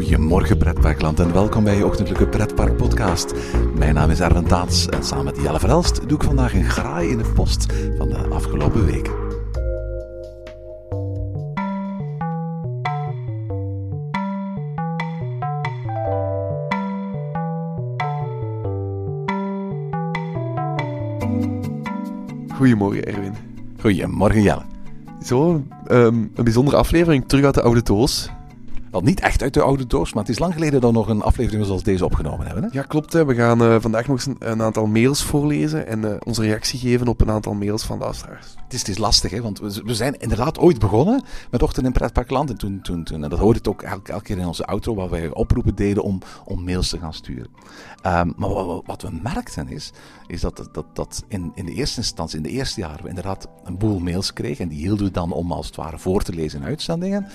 Goedemorgen pretparkland en welkom bij je ochtendelijke pretpark podcast. Mijn naam is Erwin Taats en samen met Jelle Verelst doe ik vandaag een graai in de post van de afgelopen weken. Goedemorgen, Erwin. Goedemorgen Jelle. Zo, ehm, een bijzondere aflevering terug uit de oude doos. Wel niet echt uit de oude doos, maar het is lang geleden dat we nog een aflevering zoals deze opgenomen hebben. Hè? Ja, klopt. Hè. We gaan eh, vandaag nog eens een, een aantal mails voorlezen en eh, onze reactie geven op een aantal mails van luisteraars. Het is, het is lastig, hè, want we, we zijn inderdaad ooit begonnen met Ochtend in Pretparkland. En toen, toen, toen, en dat hoorde ik ook elke, elke keer in onze outro, waar wij oproepen deden om, om mails te gaan sturen. Ehm, maar wat, wat we merkten is, is dat, dat, dat in, in de eerste instantie, in de eerste jaren, we inderdaad een boel mails kregen. En die hielden we dan om als het ware voor te lezen in uitzendingen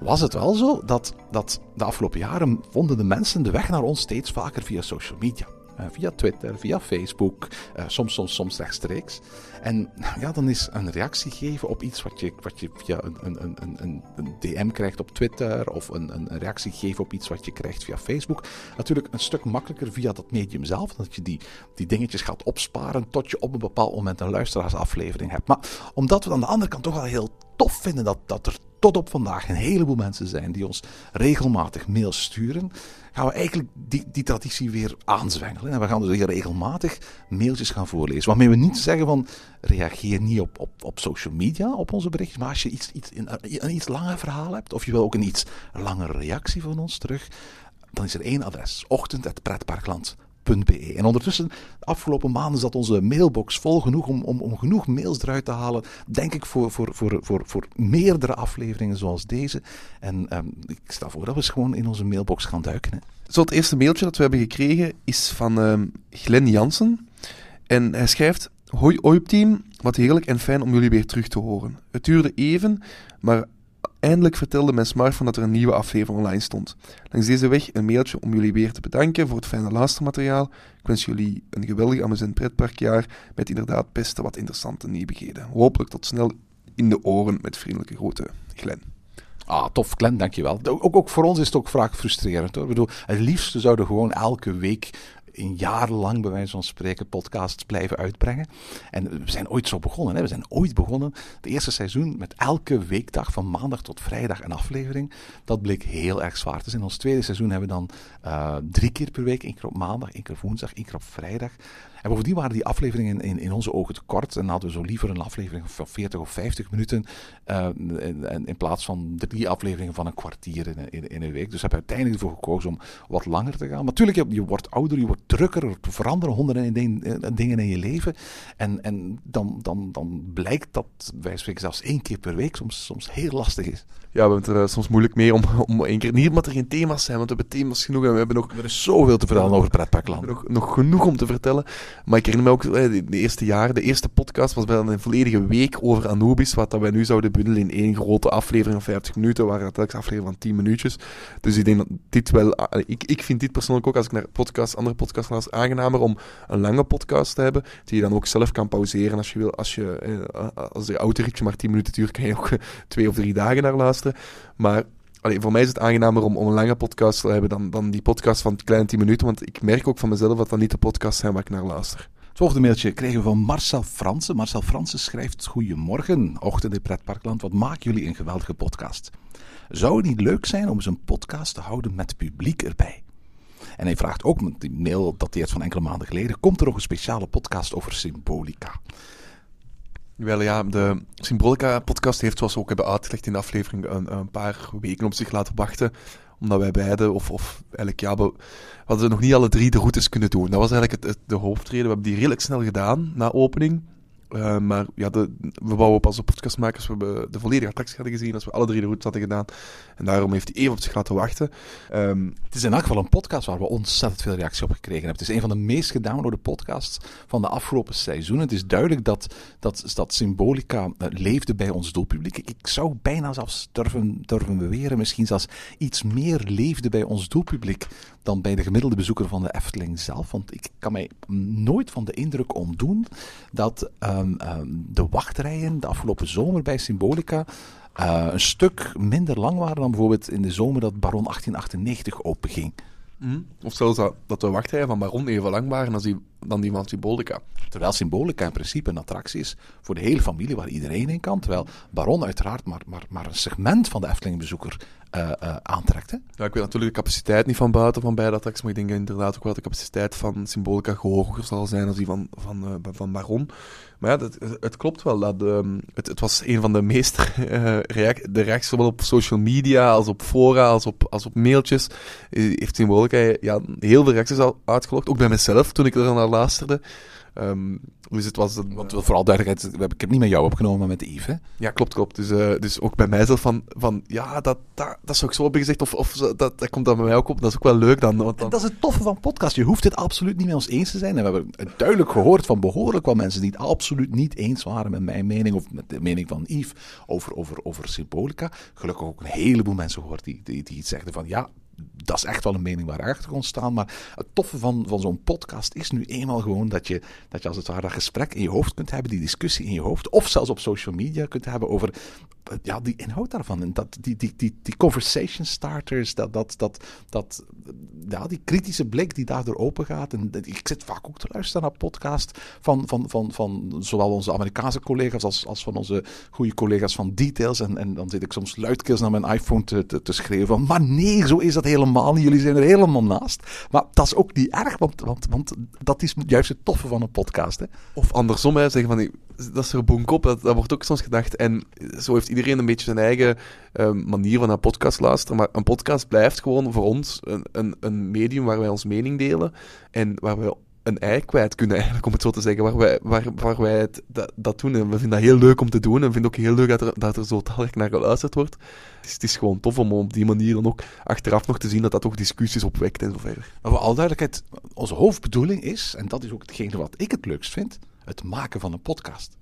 was het wel zo dat, dat de afgelopen jaren vonden de mensen de weg naar ons steeds vaker via social media. Uh, via Twitter, via Facebook, uh, soms, soms, soms rechtstreeks. En ja, dan is een reactie geven op iets wat je, wat je via een, een, een, een DM krijgt op Twitter, of een, een reactie geven op iets wat je krijgt via Facebook, natuurlijk een stuk makkelijker via dat medium zelf. Dat je die, die dingetjes gaat opsparen tot je op een bepaald moment een luisteraarsaflevering hebt. Maar omdat we aan de andere kant toch wel heel tof vinden dat, dat er tot op vandaag een heleboel mensen zijn die ons regelmatig mails sturen, gaan we eigenlijk die, die traditie weer aanzwengelen. En we gaan dus hier regelmatig mailtjes gaan voorlezen. Waarmee we niet zeggen van reageer niet op, op, op social media op onze berichtjes. Maar als je iets, iets, een, een iets langer verhaal hebt, of je wil ook een iets langere reactie van ons terug, dan is er één adres: En ondertussen, de afgelopen maanden zat onze mailbox vol genoeg om, om, om genoeg mails eruit te halen. Denk ik voor, voor, voor, voor, voor meerdere afleveringen zoals deze. En um, ik sta voor dat we eens gewoon in onze mailbox gaan duiken. Hè. Zo, het eerste mailtje dat we hebben gekregen is van um, Glenn Jansen. En hij schrijft: Hoi OIP-team, wat heerlijk en fijn om jullie weer terug te horen. Het duurde even, maar Eindelijk vertelde mijn smartphone dat er een nieuwe aflevering online stond. Langs deze weg een mailtje om jullie weer te bedanken voor het fijne luistermateriaal. Ik wens jullie een geweldig amusant pretparkjaar met inderdaad best wat interessante nieuwigheden. Hopelijk tot snel in de oren met vriendelijke groeten. Glen. Ah, tof, Glenn, dankjewel. Ook, ook voor ons is het ook vaak frustrerend. Hoor. Ik bedoel, het liefste zouden gewoon elke week een jaar lang, bij wijze van spreken, podcasts blijven uitbrengen. En we zijn ooit zo begonnen. Hè? We zijn ooit begonnen, het eerste seizoen, met elke weekdag van maandag tot vrijdag een aflevering. Dat bleek heel erg zwaar. Dus in ons tweede seizoen hebben we dan uh, drie keer per week, één keer op maandag, één keer op woensdag, één keer op vrijdag. En bovendien waren die afleveringen in, in onze ogen te kort. En hadden we zo liever een aflevering van 40 of 50 minuten. Uh, in, in, plaats van drie afleveringen van een kwartier in, in, in, een week. Dus hebben we uiteindelijk ervoor gekozen om wat langer te gaan. Maar natuurlijk, je, je wordt ouder, je wordt drukker. Er veranderen honderden dingen in je leven. En, en dan, dan, dan blijkt dat wij spreken zelfs één keer per week soms, soms heel lastig is. Ja, we hebben het er soms moeilijk mee om, om één keer. Niet omdat er geen thema's zijn, want we hebben thema's genoeg. En we hebben nog. Er is zoveel te vertellen over pretparkland. Nog, nog genoeg om te vertellen. Maar ik herinner me ook de, de eerste jaren, de eerste podcast was bijna een volledige week over Anubis, wat dat wij nu zouden bundelen in één grote aflevering van 50 minuten, waar het telkens aflevering van 10 minuutjes. Dus ik denk dat dit wel, ik, ik vind dit persoonlijk ook, als ik naar podcast, andere podcasts luister, aangenamer om een lange podcast te hebben, die je dan ook zelf kan pauzeren als je wil. Als, je, eh, als de autoritje maar 10 minuten duurt, kan je ook twee of drie dagen naar luisteren. Maar Voor mij is het aangenamer om, om een lange podcast te hebben dan, dan die podcast van kleine 10 minuten. Want ik merk ook van mezelf dat dat niet de podcast zijn waar ik naar luister. Het volgende mailtje kregen we van Marcel Fransen. Marcel Fransen schrijft: Goedemorgen, ochtend in Pretparkland. Wat maken jullie een geweldige podcast? Zou het niet leuk zijn om eens een podcast te houden met publiek erbij? En hij vraagt ook, die mail dateert van enkele maanden geleden: Komt er nog een speciale podcast over symbolica? Wel ja, de Symbolica-podcast heeft, zoals we ook hebben uitgelegd in de aflevering, een, een, paar weken op zich laten wachten. Omdat wij beiden, of, of eigenlijk ja, we, hadden nog niet alle drie de routes kunnen doen. Dat was eigenlijk het, het, de hoofdreden. We hebben die redelijk snel gedaan na opening. Eh, maar ja, de, we wouden pas de podcastmakers, we hebben de volledige attractie hadden gezien als we alle drie de routes hadden gedaan. En daarom heeft hij even op zich laten wachten. Ehm, Het is in elk geval een podcast waar we ontzettend veel reactie op gekregen hebben. Het is een van de meest gedownloade podcasts van de afgelopen seizoenen. Het is duidelijk dat, dat, dat Symbolica eh, leefde bij ons doelpubliek. Ik zou bijna zelfs durven, durven beweren, misschien zelfs iets meer leefde bij ons doelpubliek dan bij de gemiddelde bezoeker van de Efteling zelf. Want ik kan mij nooit van de indruk ontdoen dat ehm, ehm, de wachtrijen de afgelopen zomer bij Symbolica eh, een stuk minder lang waren dan bijvoorbeeld in de zomer dat Baron 1898 openging. Of zelfs dat, dat de wachtrijen van Baron even lang waren als die, dan die van Symbolica. Terwijl Symbolica in principe een attractie is voor de hele familie waar iedereen in kan. Terwijl Baron uiteraard maar, maar, maar een segment van de Efteling-bezoeker eh, aantrekt. Hè? Ja, ik weet natuurlijk de capaciteit niet van buiten van beide attracties, maar ik denk inderdaad ook wel dat de capaciteit van Symbolica hoger zal zijn dan die van, van, eh, van Baron. Maar ja, dat, het klopt wel. Dat, ehm, het, het was een van de meest eh, reac de reacties, zowel op social media als op fora, als op, als op mailtjes. heeft Symbolica ja, heel veel reacties al uitgelogd. Ook bij mezelf, toen ik er naar luisterde. Ehm, dus het was een, Want vooral duidelijkheid, we hebben- ik heb niet met jou opgenomen, maar met Yves. Hè? Ja, klopt, klopt. Dus, eh, dus ook bij mijzelf van, van ja, dat, dat, dat zou ik zo hebben gezegd. Of, of dat, dat komt dan bij mij ook op. Dat is ook wel leuk dan. Want dan dat is het toffe van podcast. Je hoeft het absoluut niet met ons eens te zijn. En we hebben het duidelijk gehoord van behoorlijk wat mensen die het absoluut niet eens waren met mijn mening of met de mening van Yves over, over, over symbolica. Gelukkig ook een heleboel mensen gehoord die, die, die iets zeggen van ja, dat is echt wel een mening waar achter kon staan. Maar het toffe van, van zo'n podcast is nu eenmaal gewoon dat je, dat je als het ware dat gesprek in je hoofd kunt hebben, die discussie in je hoofd. Of zelfs op social media kunt hebben over eh, ja, die inhoud daarvan. En dat, die, die, die, die conversation starters, dat, dat, dat, dat, ja, die kritische blik die daardoor open gaat. En ik zit vaak ook te luisteren naar podcast van, van, van, van zowel onze Amerikaanse collega's als, als van onze goede collega's van Details. En, en dan zit ik soms luidkeels naar mijn iPhone te, te, te schreeuwen van, maar nee, zo is dat helemaal. Jullie zijn er helemaal naast. Maar dat is ook niet erg, want, want, want dat is juist het toffe van een podcast. Hè? Of andersom, hè, zeggen van, dat is er boenkop, dat, dat wordt ook soms gedacht. En zo heeft iedereen een beetje zijn eigen eh, manier van naar podcast luisteren. Maar een podcast blijft gewoon voor ons een, een, een medium waar wij ons mening delen. En waar wij een ei kwijt kunnen, eigenlijk, om het zo te zeggen. Waar wij, waar, waar wij het, dat, dat doen. En we vinden dat heel leuk om te doen. En we vinden ook heel leuk dat er, dat er zo talrijk naar geluisterd wordt. Is, het is gewoon tof om op die manier dan ook achteraf nog te zien dat dat toch discussies opwekt en zo verder. Maar voor alle duidelijkheid, onze hoofdbedoeling is, en dat is ook hetgene wat ik het leukst vind, het maken van een podcast.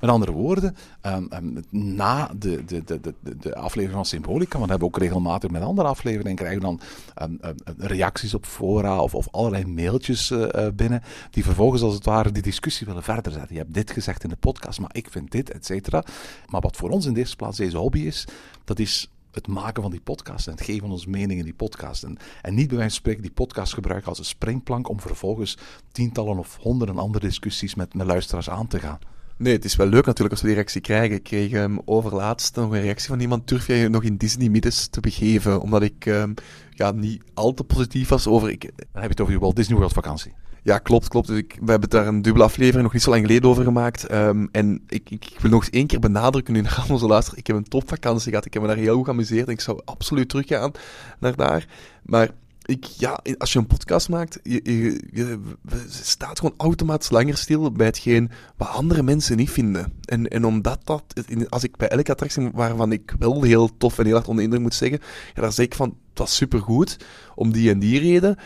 Met andere woorden, ehm, ehm, na de, de, de, de, de aflevering van Symbolica, want we hebben ook regelmatig met andere afleveringen, krijgen dan ehm, reacties op fora of, of allerlei mailtjes eh, eh, binnen, die vervolgens als het ware die discussie willen verder zetten. Je hebt dit gezegd in de podcast, maar ik vind dit, et cetera. Maar wat voor ons in de eerste plaats deze hobby is, dat is het maken van die podcast en het geven van onze mening in die podcast. En, en niet bij wijze van spreken die podcast gebruiken als een springplank om vervolgens tientallen of honderden andere discussies met, met luisteraars aan te gaan. Nee, het is wel leuk natuurlijk als we die reactie krijgen. Ik kreeg um, overlaatst nog een reactie van iemand. Durf jij je nog in Disney middes te begeven? Omdat ik um, ja, niet al te positief was over... Ik... Dan heb je het over je Walt Disney World vakantie. Ja, klopt, klopt. Dus ik, we hebben daar een dubbele aflevering nog niet zo lang geleden over gemaakt. Um, en ik, ik, ik, wil nog eens één keer benadrukken nu naar onze luisteren. Ik heb een topvakantie gehad. Ik heb me daar heel goed geamuseerd. En ik zou absoluut teruggaan naar daar. Maar ik, ja, als je een podcast maakt, je, je, je, staat gewoon automatisch langer stil bij hetgeen wat andere mensen niet vinden. En, en omdat dat, als ik bij elke attractie waarvan ik wel heel tof en heel hard onder indruk moet zeggen, ja, daar zeg ik van, het was supergoed, om die en die reden.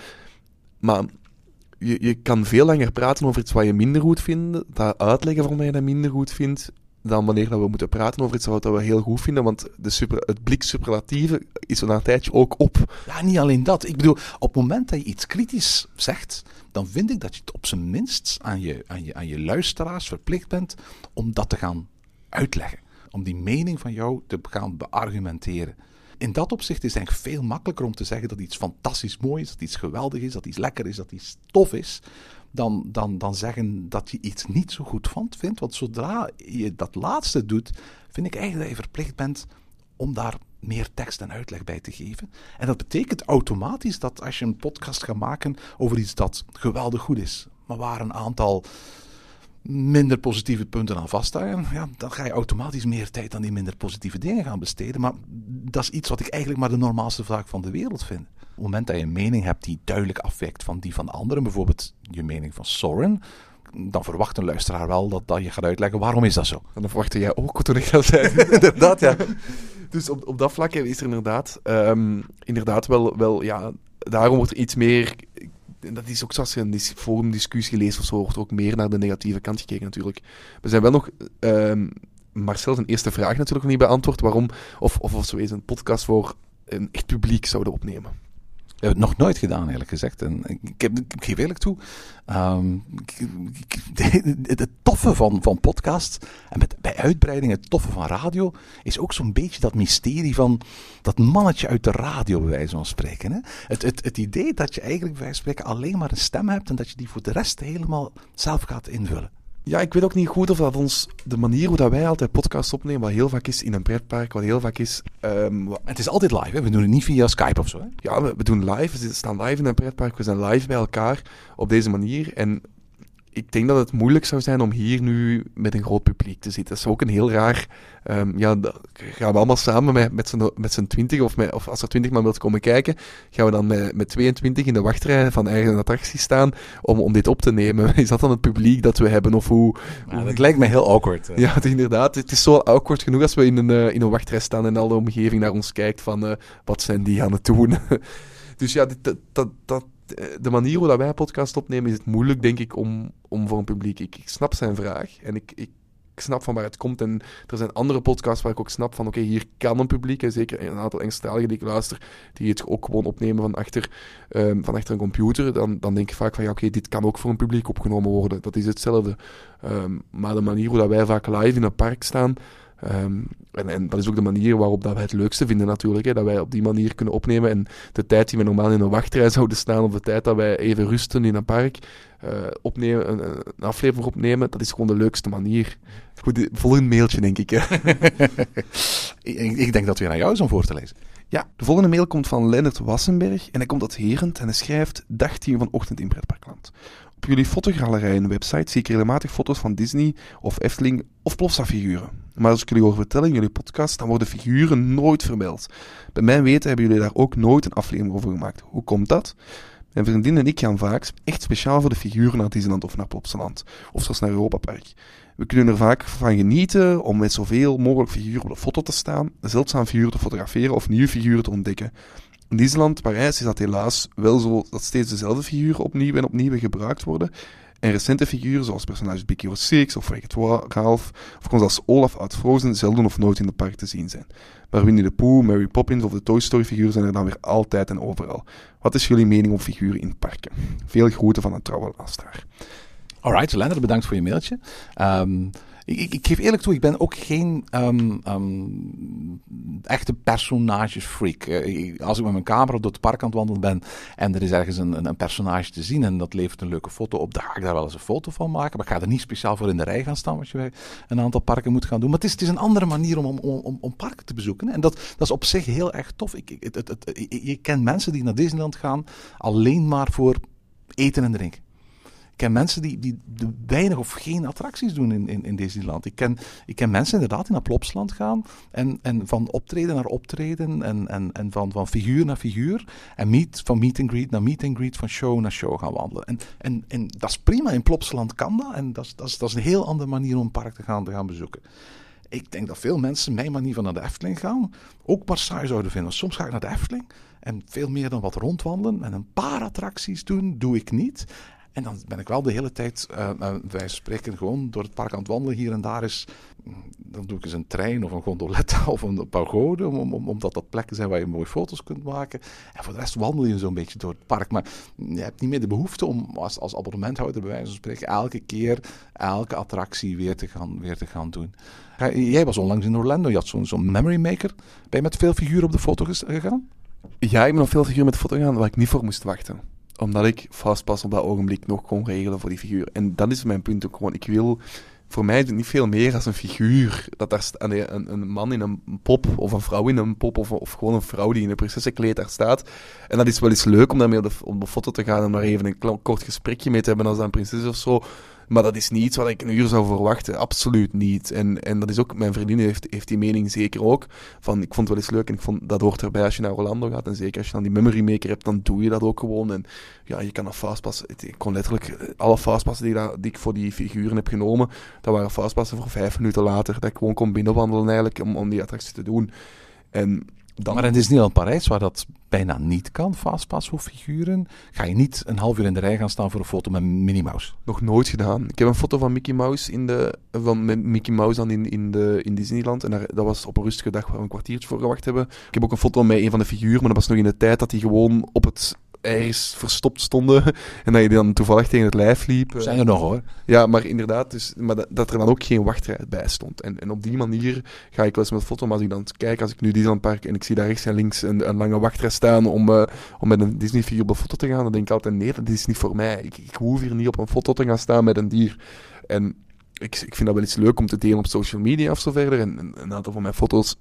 Maar je, je kan veel langer praten over iets wat je minder goed vindt, dat uitleggen waarom je dat minder goed vindt, dan wanneer we moeten praten over iets wat we heel goed vinden. Want de super, het blik superlatieve is na een tijdje ook op. Ja, niet alleen dat. Ik bedoel, op het moment dat je iets kritisch zegt, dan vind ik dat je het op zijn minst aan je, aan je, aan je luisteraars verplicht bent om dat te gaan uitleggen. Om die mening van jou te gaan beargumenteren. In dat opzicht is het eigenlijk veel makkelijker om te zeggen dat iets fantastisch mooi is, dat iets geweldig is, dat iets lekker is, dat iets tof is dan, dan, dan zeggen dat je iets niet zo goed vond, vindt. Want zodra je dat laatste doet, vind ik eigenlijk dat je verplicht bent om daar meer tekst en uitleg bij te geven. En dat betekent automatisch dat als je een podcast gaat maken over iets dat geweldig goed is, maar waar een aantal minder positieve punten aan vasthangen, ja, dan ga je automatisch meer tijd aan die minder positieve dingen gaan besteden. Maar dat is iets wat ik eigenlijk maar de normaalste zaak van de wereld vind. Op het moment dat je een mening hebt die duidelijk afwijkt van die van anderen, bijvoorbeeld je mening van Soren, dan verwacht een luisteraar wel dat, dat je gaat uitleggen waarom is dat zo. En dat verwachtte jij ook toen ik dat zei. inderdaad, ja. Dus op, op dat vlak is er inderdaad, ehm, inderdaad wel, wel, ja, daarom wordt er iets meer... en Dat is ook zoals je een dis- forumdiscussie leest of zo, wordt er ook meer naar de negatieve kant gekeken natuurlijk. We zijn wel nog... ehm Marcel zijn eerste vraag natuurlijk nog niet beantwoord. Waarom, of, of, of eens een podcast voor een echt publiek zouden opnemen. We hebben het nog nooit gedaan, eerlijk gezegd. En ik, heb, ik geef eerlijk toe, ik- ik- het toffe van, van podcast, en met, bij uitbreiding het toffe van radio, is ook zo'n beetje dat mysterie van dat mannetje uit de radio, bij wijze van spreken. Hè? Het, het, het idee dat je eigenlijk bij wijze van spreken alleen maar een stem hebt en dat je die voor de rest helemaal zelf gaat invullen. Ja, ik weet ook niet goed of dat ons de manier hoe dat wij altijd podcasts opnemen, wat heel vaak is in een pretpark, wat heel vaak is. ehm, Het is altijd live, hè? we doen het niet via Skype of zo. Hè? ja, we, we doen live, we staan live in een pretpark, we zijn live bij elkaar op deze manier. En ik denk dat het moeilijk zou zijn om hier nu met een groot publiek te zitten. Dat is ook een heel raar. ehm, ja, gaan we allemaal samen met, met z'n met z'n twintig, of, met, of als er twintig man wilt komen kijken, gaan we dan met, met 22 in de wachtrij van eigen attractie staan om, om dit op te nemen. Is dat dan het publiek dat we hebben, of hoe? Dat lijkt me heel awkward. hè. Ja, het inderdaad. Het is zo awkward genoeg als we in een, eh, in een wachtrij staan en al de omgeving naar ons kijkt van eh, wat zijn die aan het doen. dus ja, dit, dat, dat, dat, de manier hoe dat wij podcast opnemen is het moeilijk, denk ik, om, om voor een publiek. Ik, snap zijn vraag en ik, ik, ik snap van waar het komt. En er zijn andere podcasts waar ik ook snap van, oké, hier kan een publiek, en zeker een aantal Engelstaligen die ik luister, die het ook gewoon opnemen van achter, ehm, van achter een computer. Dan, dan denk ik vaak van, ja, oké, dit kan ook voor een publiek opgenomen worden. Dat is hetzelfde. Ehm, maar de manier hoe dat wij vaak live in een park staan, ehm, en, en dat is ook de manier waarop dat wij het leukste vinden natuurlijk, hè, dat wij op die manier kunnen opnemen. En de tijd die we normaal in een wachtrij zouden staan, of de tijd dat wij even rusten in een park, eh, opnemen, een, een aflevering opnemen, dat is gewoon de leukste manier. Goed, de- volgende mailtje, denk ik. Hè. ik, ik denk dat weer aan jou is om voor te lezen. Ja, de volgende mail komt van Lennart Wassenberg en hij komt uit Herent en hij schrijft Dag 10 vanochtend in Pretparkland. Jullie fotogalerijen website zie ik regelmatig foto's van Disney of Efteling of Plopsa-figuren. Maar als ik jullie hoor vertellen in jullie podcast, dan worden figuren nooit vermeld. Bij mijn weten hebben jullie daar ook nooit een aflevering over gemaakt. Hoe komt dat? Mijn vriendin en ik gaan vaak echt speciaal voor de figuren naar Disneyland of naar Plopsaland. Of zelfs naar Europa Park. We kunnen er vaak van genieten om met zoveel mogelijk figuren op de foto te staan, zeldzaam figuren te fotograferen of nieuwe figuren te ontdekken. In Disneyland, Parijs, is dat helaas wel zo dat steeds dezelfde figuren opnieuw en opnieuw gebruikt worden. En recente figuren, zoals personages Hero 6 of Wreck-It Ralph, of zelfs Olaf uit Frozen, zelden of nooit in het park te zien zijn. Maar Winnie the Pooh, Mary Poppins of de Toy Story figuren zijn er dan weer altijd en overal. Wat is jullie mening op figuren in parken? Veel groeten van een trouwe luisteraar. Alright, Lennart, bedankt voor je mailtje. Ehm, ik, ik, geef eerlijk toe, ik ben ook geen ehm, ehm, echte personagesfreak. Eh, Als ik met mijn camera door het park aan het wandelen ben en er is ergens een, een, een personage te zien en dat levert een leuke foto op, dan ga ik daar wel eens een foto van maken. Maar ik ga er niet speciaal voor in de rij gaan staan, wat je een aantal parken moet gaan doen. Maar het is, het is een andere manier om, om, om, om parken te bezoeken. En dat, dat is op zich heel erg tof. Ik, het, het, je kent mensen die naar Disneyland gaan alleen maar voor eten en drinken. Ik ken mensen die, die weinig of geen attracties doen in, in, in Disneyland. Ik ken, ik ken mensen inderdaad die naar Plopsland gaan en, en van optreden naar optreden en, en, en van, van figuur naar figuur. En meet, van meet and greet naar meet and greet, van show naar show gaan wandelen. En, en, en dat is prima, in Plopsland kan dat. En dat is, dat, is, dat is een heel andere manier om een park te gaan, te gaan bezoeken. Ik denk dat veel mensen mijn manier van naar de Efteling gaan ook maar zouden vinden. Soms ga ik naar de Efteling en veel meer dan wat rondwandelen en een paar attracties doen, doe ik niet. En dan ben ik wel de hele tijd, eh eh, wij spreken gewoon door het park aan het wandelen. Hier en daar is, mm, dan doe ik eens een trein of een gondoletta of een pagode. Om, om, omdat dat plekken zijn waar je mooie foto's kunt maken. En voor de rest wandel je zo'n beetje door het park. Maar je hebt niet meer de behoefte om als, als abonnementhouder bij wijze van spreken elke keer elke attractie weer te gaan, weer te gaan doen. Jij was onlangs in Orlando, je had zo'n memory maker. Ben je met veel figuren op de foto gegaan? Ja, ik ben op veel figuren met de foto gegaan waar ik niet voor moest wachten. Omdat ik vastpas op dat ogenblik nog kon regelen voor die figuur. En dat is mijn punt ook gewoon. Ik wil... Voor mij is het niet veel meer als een figuur. Dat daar een, een man in een pop, of een vrouw in een pop, of, of gewoon een vrouw die in een prinsessenkleed daar staat. En dat is wel eens leuk om daarmee op de, foto te gaan en daar even een kort gesprekje mee te hebben als dat een prinses of zo. Maar dat is niet wat ik een uur zou verwachten. Absoluut niet. En, en dat is ook, mijn vriendin heeft, heeft die mening zeker ook. Van, ik vond het wel eens leuk en ik vond dat hoort erbij als je naar Orlando gaat. En zeker als je dan die memory maker hebt, dan doe je dat ook gewoon. En ja, je kan dat fastpassen. Het- Ik kon letterlijk eh, alle fastpassen die, die ik voor die figuren heb genomen, dat waren fastpassen voor vijf minuten later. Dat ik gewoon kon binnenwandelen eigenlijk om, om die attractie te doen. En dan... Maar in Disneyland Parijs, waar dat bijna niet kan, fastpass voor figuren, ga je niet een half uur in de rij gaan staan voor een foto met Minnie Mouse. Nog nooit gedaan. Ik heb een foto van Mickey Mouse in de van Mickey Mouse dan in, in, de, in Disneyland. En daar, dat was op een rustige dag waar we een kwartiertje voor gewacht hebben. Ik heb ook een foto met een van de figuren, maar dat was nog in de tijd dat die gewoon op het ergens verstopt stonden. En dat je dan toevallig tegen het lijf liep. Zijn er nog hoor. Ja, maar inderdaad, dus, maar dat, dat er dan ook geen wachtrij bij stond. En, en op die manier ga ik wel eens met foto, maar als ik dan kijk, als ik nu Disneyland Park en ik zie daar rechts en links een, een lange wachtrij staan om, eh, om met een Disney-figuur op een foto te gaan, dan denk ik altijd, nee, dat is niet voor mij. Ik, ik hoef hier niet op een foto te gaan staan met een dier. En ik, ik vind dat wel iets leuk om te delen op social media of zo verder. En, en een aantal van mijn foto's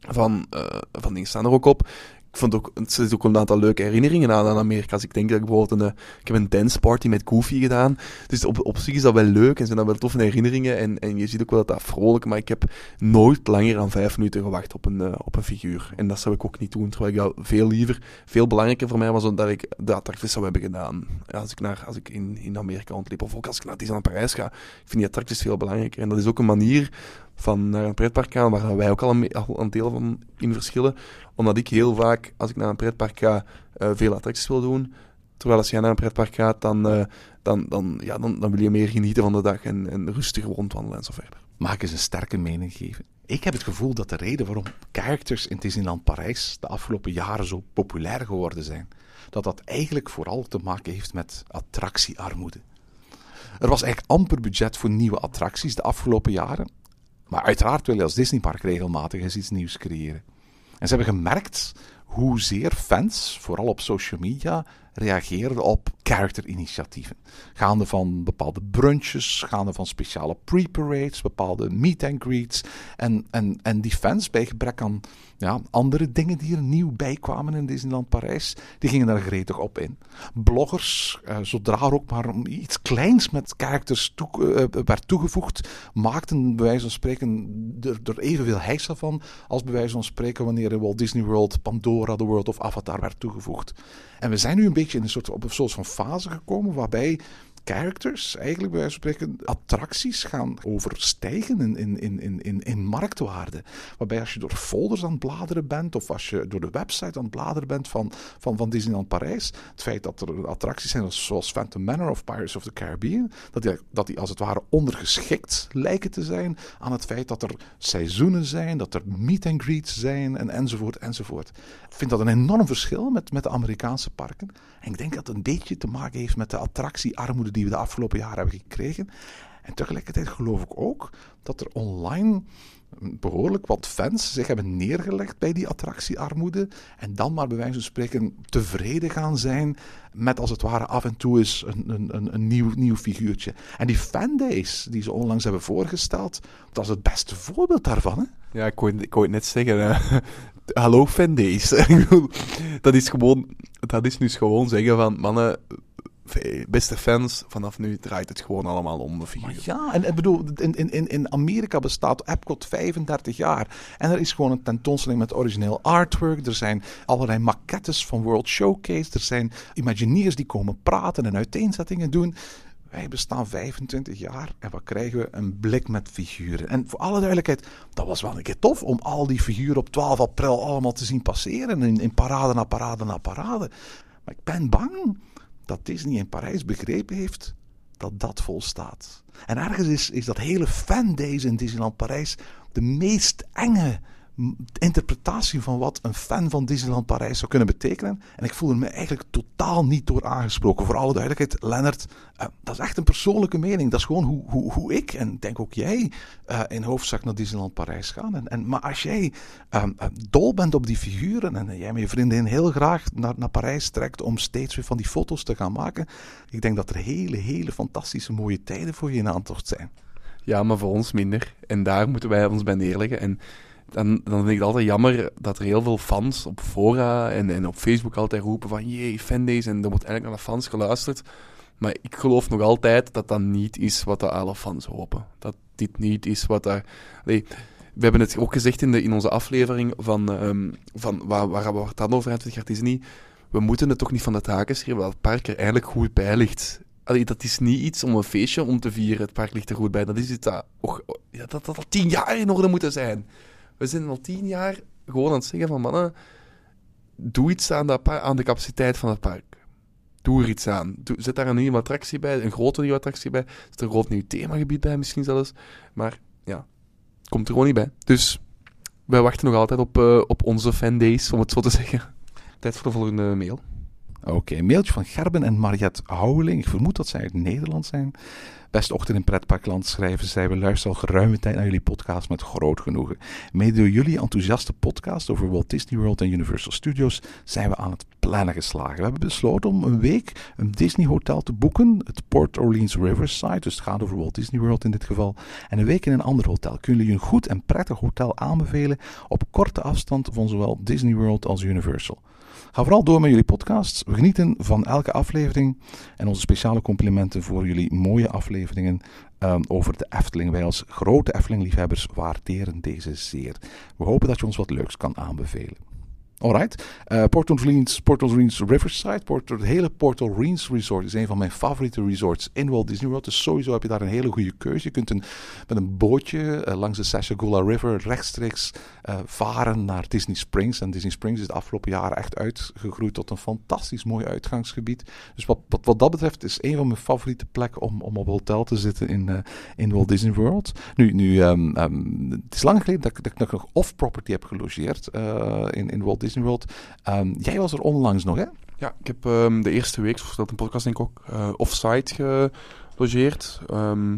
van, eh, van dingen staan er ook op. Ik vond ook, ook een aantal leuke herinneringen aan, aan Amerika. Ik denk dat ik bijvoorbeeld een, eh, ik heb een dance party met Goofy gedaan. Dus op, op zich is dat wel leuk en zijn dat wel toffe herinneringen. En, en je ziet ook wel dat dat vrolijk, maar ik heb nooit langer dan vijf minuten gewacht op een, eh, op een figuur. En dat zou ik ook niet doen, terwijl ik dat veel liever, veel belangrijker voor mij was dat ik de attracties zou hebben gedaan. Als ik, naar, als ik in, in Amerika rondliep, of ook als ik naar Disneyland Parijs ga, ik vind die attracties veel belangrijker. En dat is ook een manier van naar een pretpark gaan, waar wij ook al een, een deel van in verschillen. Omdat ik heel vaak, als ik naar een pretpark ga, eh, veel attracties wil doen. Terwijl als jij naar een pretpark gaat, dan, eh, dan, dan, ja, dan, dan wil je meer genieten van de dag en, en rustig rondwandelen en zo verder. Mag ik eens een sterke mening geven? Ik heb het gevoel dat de reden waarom characters in Disneyland Parijs de afgelopen jaren zo populair geworden zijn, dat dat eigenlijk vooral te maken heeft met attractiearmoede. Er was eigenlijk amper budget voor nieuwe attracties de afgelopen jaren. Maar uiteraard wil je als Disneypark regelmatig eens iets nieuws creëren. En ze hebben gemerkt hoezeer fans, vooral op social media, reageerden op character-initiatieven. Gaande van bepaalde brunches, gaande van speciale pre-parades, bepaalde meet-and-greets. En, en, en die fans, bij gebrek aan ja, andere dingen die er nieuw bij kwamen in Disneyland Parijs, die gingen daar gretig op in. Bloggers, eh, zodra er ook maar iets kleins met characters toe, eh, werd toegevoegd, maakten bij wijze van spreken er, er evenveel heisa van als bij wijze van spreken wanneer in Walt Disney World Pandora, The World of Avatar werd toegevoegd. En we zijn nu een beetje in een soort, op een soort van fase gekomen waarbij characters eigenlijk bij wijze van spreken attracties gaan overstijgen in, in, in, in, in, marktwaarde. Waarbij als je door folders aan het bladeren bent of als je door de website aan het bladeren bent van, van, van Disneyland Parijs, het feit dat er attracties zijn zoals Phantom Manor of Pirates of the Caribbean, dat die, dat die als het ware ondergeschikt lijken te zijn aan het feit dat er seizoenen zijn, dat er meet and greets zijn en enzovoort enzovoort. Ik vind dat een enorm verschil met, met de Amerikaanse parken. En ik denk dat het een beetje te maken heeft met de attractiearmoede die we de afgelopen jaren hebben gekregen. En tegelijkertijd geloof ik ook dat er online behoorlijk wat fans zich hebben neergelegd bij die attractiearmoede. En dan maar bij wijze van spreken tevreden gaan zijn met als het ware af en toe eens een, een, een, nieuw, nieuw figuurtje. En die fandays die ze onlangs hebben voorgesteld, dat is het beste voorbeeld daarvan. Hè? Ja, ik wou, ik het net zeggen. eh, hallo fandays. Dat is gewoon, dat is nu gewoon zeggen van, mannen, beste fans, vanaf nu draait het gewoon allemaal om de figuur. Ja, en ik bedoel, in, in, in- in Amerika bestaat Epcot 35 jaar. En er is gewoon een tentoonstelling met origineel artwork. Er zijn allerlei maquettes van World Showcase. Er zijn Imagineers die komen praten en uiteenzettingen doen. Wij bestaan 25 jaar en wat krijgen we? Een blik met figuren. En voor alle duidelijkheid, dat was wel een keer tof om al die figuren op 12 april allemaal te zien passeren. In, in parade na parade na parade. Maar ik ben bang dat Disney in Parijs begrepen heeft dat dat volstaat. En ergens is, is dat hele fandays in Disneyland Parijs de meest enge interpretatie van wat een fan van Disneyland Parijs zou kunnen betekenen. En ik voel me eigenlijk totaal niet door aangesproken. Voor alle duidelijkheid, Lennart, eh, dat is echt een persoonlijke mening. Dat is gewoon hoe, hoe, hoe ik, en denk ook jij, eh, in hoofdzaak naar Disneyland Parijs gaan. En, en, maar als jij eh, dol bent op die figuren en jij met je vriendin heel graag naar, naar Parijs trekt om steeds weer van die foto's te gaan maken, ik denk dat er hele, hele fantastische mooie tijden voor je in aantocht zijn. Ja, maar voor ons minder. En daar moeten wij ons bij neerleggen. En dan, dan vind ik het altijd jammer dat er heel veel fans op fora en, en op Facebook altijd roepen van jee, fandays. En er wordt eigenlijk naar de fans geluisterd. Maar ik geloof nog altijd dat dat niet is wat de alle fans hopen. Dat dit niet is wat daar... Allee, we hebben het ook gezegd in, de, in onze aflevering van, ehm, van waar, waar we het hadden over 20 jaar Disney. We moeten het toch niet van de taken schrijven dat het park er eigenlijk goed bij ligt. Allee, dat is niet iets om een feestje om te vieren. Het park ligt er goed bij. Dat is iets dat, ja, dat, dat al tien jaar in orde moeten zijn. We zijn al tien jaar gewoon aan het zeggen van mannen, doe iets aan de, pa- aan de capaciteit van het park. Doe er iets aan. Doe, zet daar een nieuwe attractie bij, een grote nieuwe attractie bij. Zet er een groot nieuw themagebied bij misschien zelfs. Maar ja, komt er gewoon niet bij. Dus wij wachten nog altijd op, eh, op onze fandays, om het zo te zeggen. Tijd voor de volgende mail. Oké, een mailtje van Gerben en Mariette Houweling. Ik vermoed dat zij uit Nederland zijn. Beste ochtend in pretparkland schrijven zij. We luisteren al geruime tijd naar jullie podcast met groot genoegen. Mede door jullie enthousiaste podcast over Walt Disney World en Universal Studios zijn we aan het plannen geslagen. We hebben besloten om een week een Disney hotel te boeken. Het Port Orleans Riverside, dus het gaat over Walt Disney World in dit geval. En een week in een ander hotel. Kunnen jullie een goed en prettig hotel aanbevelen op korte afstand van zowel Disney World als Universal? Ga vooral door met jullie podcasts. We genieten van elke aflevering. En onze speciale complimenten voor jullie mooie afleveringen ehm, over de Efteling. Wij als grote Efteling-liefhebbers waarderen deze zeer. We hopen dat je ons wat leuks kan aanbevelen. Alright. Eh Port Orleans, Port Orleans Riverside, het hele Port Orleans Resort is een van mijn favoriete resorts in Walt Disney World. Dus sowieso heb je daar een hele goede keuze. Je kunt een, met een bootje eh, langs de Sashagula River rechtstreeks eh, varen naar Disney Springs. En Disney Springs is de afgelopen jaren echt uitgegroeid tot een fantastisch mooi uitgangsgebied. Dus wat, wat, wat dat betreft is een van mijn favoriete plekken om, om op hotel te zitten in, in Walt Disney World. Nu, nu ehm, ehm, het is lang geleden dat, ik- nog off-property heb gelogeerd in, in Walt Disney World. Ehm, jij was er onlangs nog, hè? Ja, ik heb ehm, de eerste week, zoals dat een podcast denk ik ook, eh offsite gelogeerd. Ehm,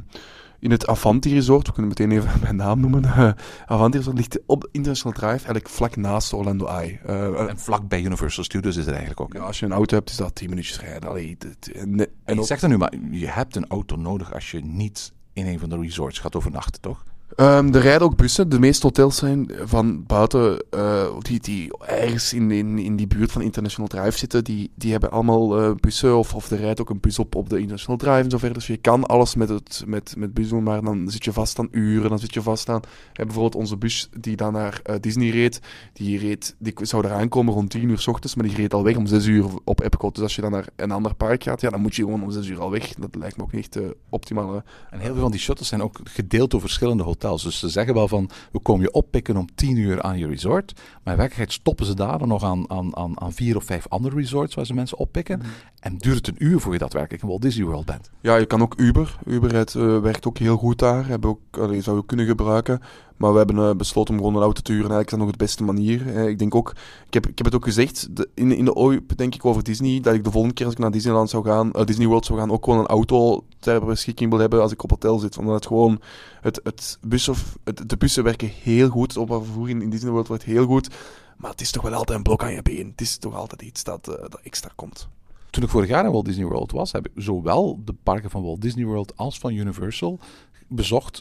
in het Avanti Resort, we kunnen meteen even mijn naam noemen. Eh, Avanti Resort ligt op International Drive, eigenlijk vlak naast Orlando Eye. Eh, En vlak bij Universal Studios is het eigenlijk ook. ja, als je een auto hebt, is dat 10 minuutjes rijden. Allee, en, en ook- zegt er nu, maar je hebt een auto nodig als je niet in een van de resorts gaat overnachten, toch? Ehm, er rijden ook bussen. De meeste hotels zijn van buiten, eh, die, die ergens in, in, in die buurt van International Drive zitten. Die, die hebben allemaal eh, bussen, of, of er rijdt ook een bus op op de International Drive en zo verder. Dus je kan alles met, het, met, met bus doen, maar dan zit je vast aan uren, dan zit je vast aan... We hebben bijvoorbeeld onze bus die dan naar eh, Disney reed, die, reed, die zou eraan komen rond 10 uur s ochtends, maar die reed al weg om 6 uur op Epcot. Dus als je dan naar een ander park gaat, ja, dan moet je gewoon om 6 uur al weg. Dat lijkt me ook niet de optimale... En heel veel van die shuttles zijn ook gedeeld door verschillende hotels. Dus ze zeggen wel van, we komen je oppikken om 10 uur aan je resort. Maar in werkelijkheid stoppen ze daar dan nog aan, aan, aan, aan vier of vijf andere resorts waar ze mensen oppikken. En duurt het een uur voor je daadwerkelijk in Walt Disney World bent. Ja, je kan ook Uber. Uber rijdt, eh, werkt ook heel goed daar. Hebben ook, allee, zou je kunnen gebruiken. Maar we hebben eh, besloten om gewoon een auto te huren. Eigenlijk is dat nog het beste manier. Ik denk ook, ik heb, ik heb het ook gezegd de, in, in de OIP, denk ik, over Disney, dat ik de volgende keer als ik naar Disneyland zou gaan, eh, Disney World zou gaan, ook gewoon een auto ter beschikking wil hebben als ik op hotel zit. Omdat het gewoon, het, het bus of, de bussen werken heel goed. Het openbaar in Disney World wordt heel goed. Maar het is toch wel altijd een blok aan je been. Het is toch altijd iets dat, eh, dat extra komt. Toen ik vorig jaar in Walt Disney World was, heb ik zowel de parken van Walt Disney World als van Universal bezocht.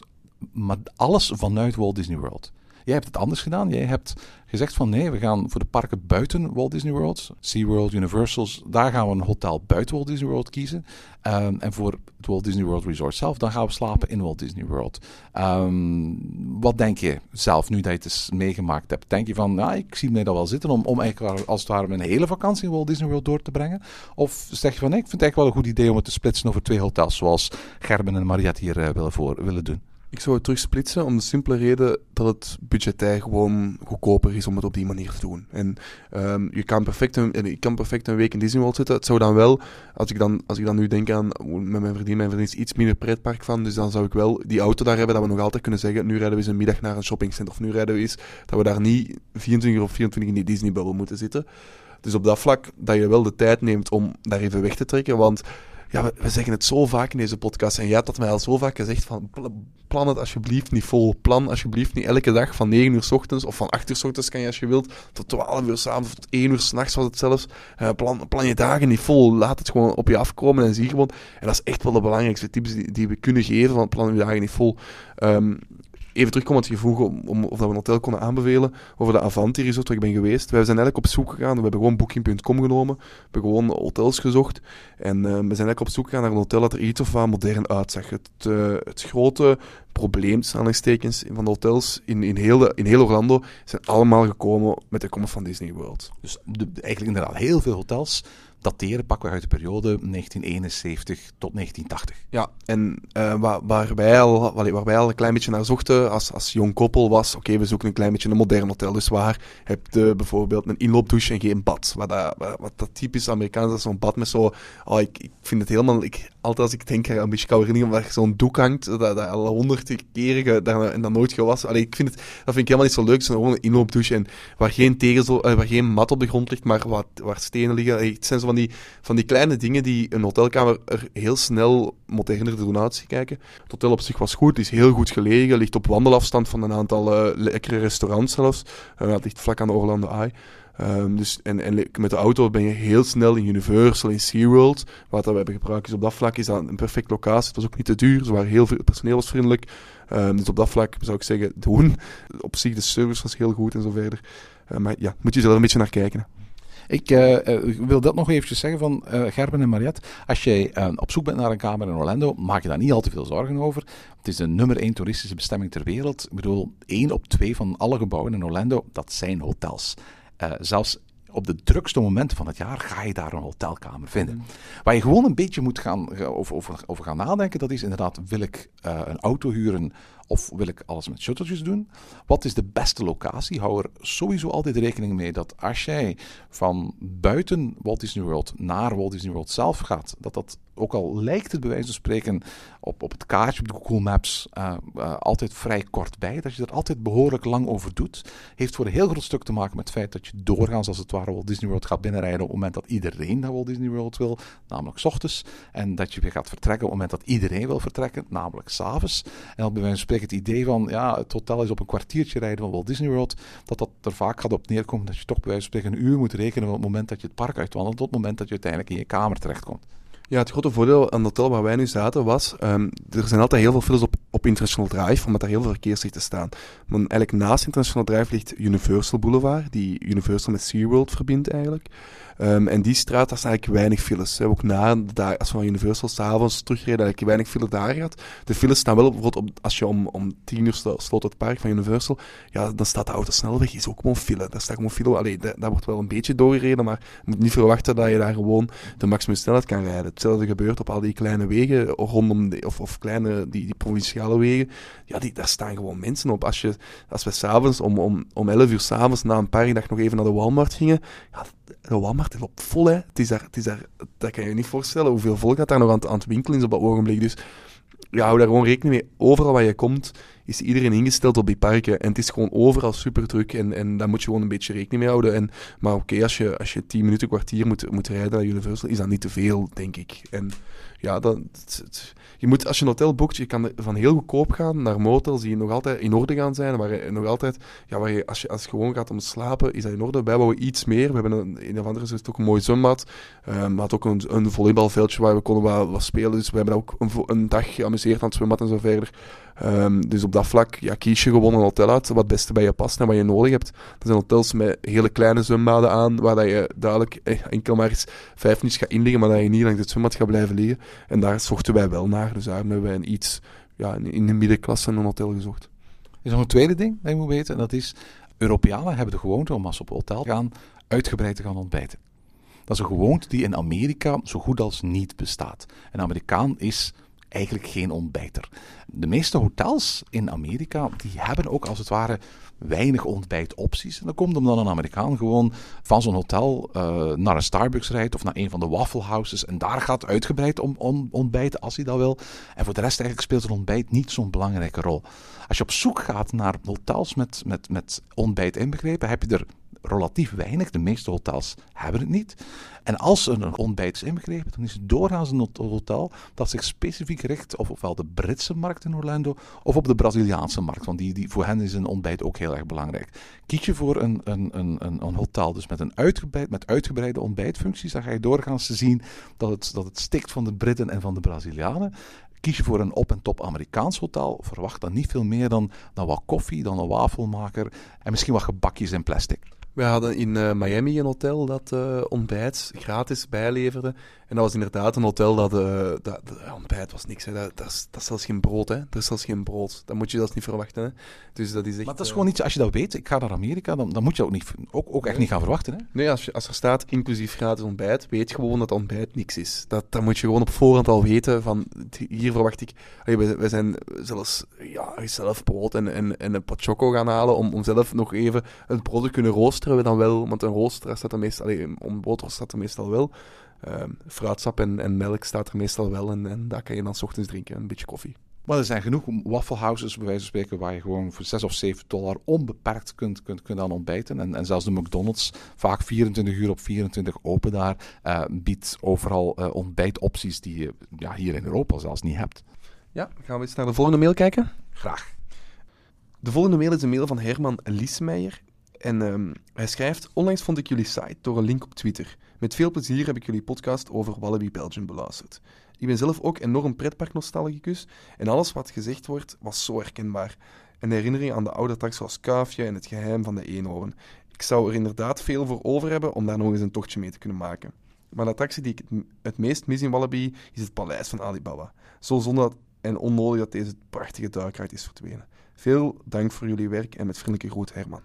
Maar alles vanuit Walt Disney World. Jij hebt het anders gedaan. Jij hebt gezegd van nee, we gaan voor de parken buiten Walt Disney World, SeaWorld, Universals, daar gaan we een hotel buiten Walt Disney World kiezen. Ehm, en voor het Walt Disney World Resort zelf, dan gaan we slapen in Walt Disney World. Ehm, wat denk je zelf, nu dat je het eens meegemaakt hebt? Denk je van, nou, ik zie mij dat wel zitten om, om eigenlijk als het ware mijn hele vakantie in Walt Disney World door te brengen? Of zeg je van, nee, ik vind het eigenlijk wel een goed idee om het te splitsen over twee hotels, zoals Gerben en Mariette hier eh, willen, voor, willen doen? Ik zou het terugsplitsen om de simpele reden dat het budgetair gewoon goedkoper is om het op die manier te doen. En ehm, je kan perfect een, en ik kan perfect een week in Disney World zitten. Het zou dan wel, als ik dan, als ik dan nu denk aan met mijn vriendin, mijn vriendin is iets minder pretpark van, dus dan zou ik wel die auto daar hebben dat we nog altijd kunnen zeggen, nu rijden we eens een middag naar een shoppingcenter of nu rijden we eens, dat we daar niet 24 of 24 in die Disney bubbel moeten zitten. Dus op dat vlak dat je wel de tijd neemt om daar even weg te trekken, want ja, we, zeggen het zo vaak in deze podcast. En jij had dat mij al zo vaak gezegd van pl- plan het alsjeblieft niet vol. Plan alsjeblieft niet elke dag van 9 uur s ochtends of van 8 uur s ochtends kan je als je wilt tot 12 uur s'avonds of tot 1 uur s'nachts was het zelfs. Eh, plan, plan je dagen niet vol. Laat het gewoon op je afkomen en zie gewoon. En dat is echt wel de belangrijkste tips die, die we kunnen geven van plan je dagen niet vol. Ehm, even terugkomen, want je vroeg om, om, of dat we een hotel konden aanbevelen over de Avanti Resort waar ik ben geweest. Wij zijn eigenlijk op zoek gegaan, we hebben gewoon Booking.com genomen, we hebben gewoon hotels gezocht en eh, we zijn eigenlijk op zoek gegaan naar een hotel dat er iets of wat modern uitzag. Het, eh, het grote probleem, aanhalingstekens, van de hotels in, in, heel, de- in heel Orlando zijn allemaal gekomen met de komst van Disney World. Dus de- eigenlijk inderdaad heel veel hotels dateren pakweg uit de periode 1971 tot 1980. Ja, en eh, waar, wij al, waar, wij al een klein beetje naar zochten als, als jong koppel was, oké, we zoeken een klein beetje een modern hotel. Dus waar heb je bijvoorbeeld een inloopdouche en geen bad. Wat dat, wat dat typisch Amerikaans is, zo'n bad met zo... Oh, ik, ik vind het helemaal... Ik, altijd als ik denk een beetje koude herinneringen, waar zo'n doek hangt, dat, dat al honderd keren daar, en dan nooit gewassen. Allee, ik vind het, dat vind ik helemaal niet zo leuk, zo'n gewoon een inloopdouche en waar geen, tegel, eh, waar geen mat op de grond ligt, maar waar stenen liggen. Het zijn zo van die, van die kleine dingen die een hotelkamer er heel snel moderner doen uitzien kijken. Het hotel op zich was goed, het is heel goed gelegen, ligt op wandelafstand van een aantal eh, lekkere restaurants zelfs. Eh, het ligt vlak aan de Orlando Eye. Ehm, dus, en, en met de auto ben je heel snel in Universal, in SeaWorld. Wat we hebben gebruikt is op dat vlak is dat een perfecte locatie. Het was ook niet te duur, ze waren heel veel, personeel. Ehm, dus op dat vlak zou ik zeggen, doen. Op zich, de service was heel goed en zo verder. Eh, maar ja, moet je zelf een beetje naar kijken. eh, eh, ik wil dat nog eventjes zeggen van eh, Gerben en Mariette. Als jij op zoek bent naar een kamer in Orlando, maak je daar niet al te veel zorgen over. Het is de nummer één toeristische bestemming ter wereld. Ik bedoel, één op twee van alle gebouwen in Orlando, dat zijn hotels. Eh, zelfs op de drukste momenten van het jaar ga je daar een hotelkamer vinden. Waar je gewoon een beetje moet gaan, ga- over, over, over gaan nadenken, dat is inderdaad, wil ik eh, een auto huren of wil ik alles met shuttletjes doen? Wat is de beste locatie? Hou er sowieso altijd rekening mee dat als jij van buiten Walt Disney World naar Walt Disney World zelf gaat, dat dat ook al lijkt het bij wijze van spreken op, op het kaartje, op de Google Maps, eh, eh, altijd vrij kort bij. Dat je er altijd behoorlijk lang over doet. Heeft voor een heel groot stuk te maken met het feit dat je doorgaans als het ware Walt Disney World gaat binnenrijden op het moment dat iedereen naar Walt Disney World wil, namelijk 's ochtends. En dat je weer gaat vertrekken op het moment dat iedereen wil vertrekken, namelijk s'avonds. En dan bij wijze van spreken het idee van, ja, het hotel is op een kwartiertje rijden van Walt Disney World, dat dat er vaak gaat op neerkomen dat je toch bij wijze van spreken een uur moet rekenen van het moment dat je het park uitwandelt tot het moment dat je uiteindelijk in je kamer terechtkomt. Ja, het grote voordeel aan het hotel waar wij nu zaten was, ehm, er zijn altijd heel veel files op, op International Drive, omdat daar heel veel verkeerslichten staan. Maar eigenlijk naast International Drive ligt Universal Boulevard, die Universal met SeaWorld verbindt eigenlijk. Ehm, en die straat, daar staan eigenlijk weinig files. Hè. Ook na, als we van Universal s'avonds terugreden, eigenlijk weinig file daar gehad. De files staan wel bijvoorbeeld, op, als je om, om tien uur slo- sloot het park van Universal, ja, dan staat de autosnelweg, is ook gewoon file. Daar staat gewoon file. Allee, da- daar wordt wel een beetje doorgereden, maar je moet niet verwachten dat je daar gewoon de maximum snelheid kan rijden. Hetzelfde gebeurt op al die kleine wegen rondom, of, of kleine, die, die provinciale wegen. Ja, die, daar staan gewoon mensen op. Als, je, als we s'avonds, om, om, om 11 uur s'avonds, na een parkdag nog even naar de Walmart gingen, ja, de Walmart die loopt vol, hè. Het is daar, het is daar, dat kan je je niet voorstellen hoeveel volk dat daar nog aan, aan het winkelen is op dat ogenblik. Dus ja, hou daar gewoon rekening mee. Overal waar je komt, is iedereen ingesteld op die parken. En het is gewoon overal super druk. En, en daar moet je gewoon een beetje rekening mee houden. En, maar oké, als, je, als je 10 minuten, kwartier moet, moet rijden naar Universal, is dat niet te veel, denk ik. En ja, dat, je moet, als je een hotel boekt, je kan van heel goedkoop gaan naar motels die nog altijd in orde gaan zijn. Waar nog altijd, ja, waar je, als je als gewoon gaat om slapen, is dat in orde. Wij bouwen iets meer. We hebben een, in of andere het ook een mooi zwembad. Um, maar had ook een, een volleybalveldje waar we konden wat, spelen. Dus we hebben ook een, een dag geamuseerd aan het zwembad en zo verder. Ehm, dus op dat vlak ja, kies je gewoon een hotel uit wat het beste bij je past en wat je nodig hebt. Er zijn hotels met hele kleine zwembaden aan, waar dat je duidelijk eh, enkel maar eens vijf minuutjes gaat inliggen, maar dat je niet langs het zwembad gaat blijven liggen. En daar zochten wij wel naar. Dus daarom hebben wij een iets ja, in- de middenklasse een hotel gezocht. Er is nog een tweede ding dat je moet weten. En dat is, Europeanen hebben de gewoonte om als op hotel gaan, uitgebreid te gaan ontbijten. Dat is een gewoonte die in Amerika zo goed als niet bestaat. Een Amerikaan is eigenlijk geen ontbijter. De meeste hotels in Amerika, die hebben ook als het ware weinig ontbijtopties. En dat komt omdat een Amerikaan gewoon van zo'n hotel eh, naar een Starbucks rijdt of naar een van de Waffle Houses en daar gaat uitgebreid om, om ontbijten als hij dat wil. En voor de rest eigenlijk speelt een ontbijt niet zo'n belangrijke rol. Als je op zoek gaat naar hotels met, met, met ontbijt inbegrepen, heb je er relatief weinig. De meeste hotels hebben het niet. En als er een ontbijt is inbegrepen, dan is het doorgaans een hotel dat zich specifiek richt op ofwel de Britse markt in Orlando of op de Braziliaanse markt. Want die, die, voor hen is een ontbijt ook heel erg belangrijk. Kies je voor een, een, een, een, hotel dus met, een uitgebreid, met uitgebreide ontbijtfuncties, dan ga je doorgaans zien dat het, dat het stikt van de Britten en van de Brazilianen. Kies je voor een op-en-top Amerikaans hotel, verwacht dan niet veel meer dan, dan wat koffie, dan een wafelmaker en misschien wat gebakjes in plastic. We hadden in eh, Miami een hotel dat eh, ontbijt gratis bijleverde. En dat was inderdaad een hotel dat... eh, dat, dat ontbijt was niks. Hè. Dat, dat, is, dat is zelfs geen brood. Hè. Er is zelfs geen brood. Dat moet je zelfs niet verwachten. Hè. Dus dat is echt... Maar dat is eh, gewoon iets, als je dat weet, ik ga naar Amerika, dan, dan moet je ook, niet, ook, ook echt niet gaan verwachten. Hè? Nee, als, je, als er staat inclusief gratis ontbijt, weet gewoon dat ontbijt niks is. Dat, dat moet je gewoon op voorhand al weten. Van, hier verwacht ik... We, zijn zelfs ja, zelf brood en, en, en een pot choco gaan halen om, om zelf nog even het brood te kunnen roosteren. We dan wel, want een rooster staat er meestal... Allee, een ontboter staat er meestal wel. Ehm, fruitsap en, en melk staat er meestal wel. En, en dat kan je dan 's ochtends drinken. Een beetje koffie. Maar er zijn genoeg wafflehouses, bij wijze van spreken, waar je gewoon voor 6 of 7 dollar onbeperkt kunt, kunt, kunt aan ontbijten. En, en zelfs de McDonald's, vaak 24 uur op 24 open daar, eh, biedt overal eh, ontbijtopties die je ja, hier in Europa zelfs niet hebt. Ja, gaan we eens naar de volgende mail kijken? Graag. De volgende mail is een mail van Herman Liesmeijer. En ehm, hij schrijft: Onlangs vond ik jullie site door een link op Twitter. Met veel plezier heb ik jullie podcast over Wallaby Belgium beluisterd. Ik ben zelf ook enorm pretparknostalgicus en alles wat gezegd wordt was zo herkenbaar. Een herinnering aan de oude attracties zoals Kuifje en het geheim van de eenhoorn. Ik zou er inderdaad veel voor over hebben om daar nog eens een tochtje mee te kunnen maken. Maar de attractie die ik het, meest mis in Wallaby is het paleis van Alibaba. Zo zonde en onnodig dat deze prachtige duikraad is verdwenen. Veel dank voor jullie werk en met vriendelijke groet Herman.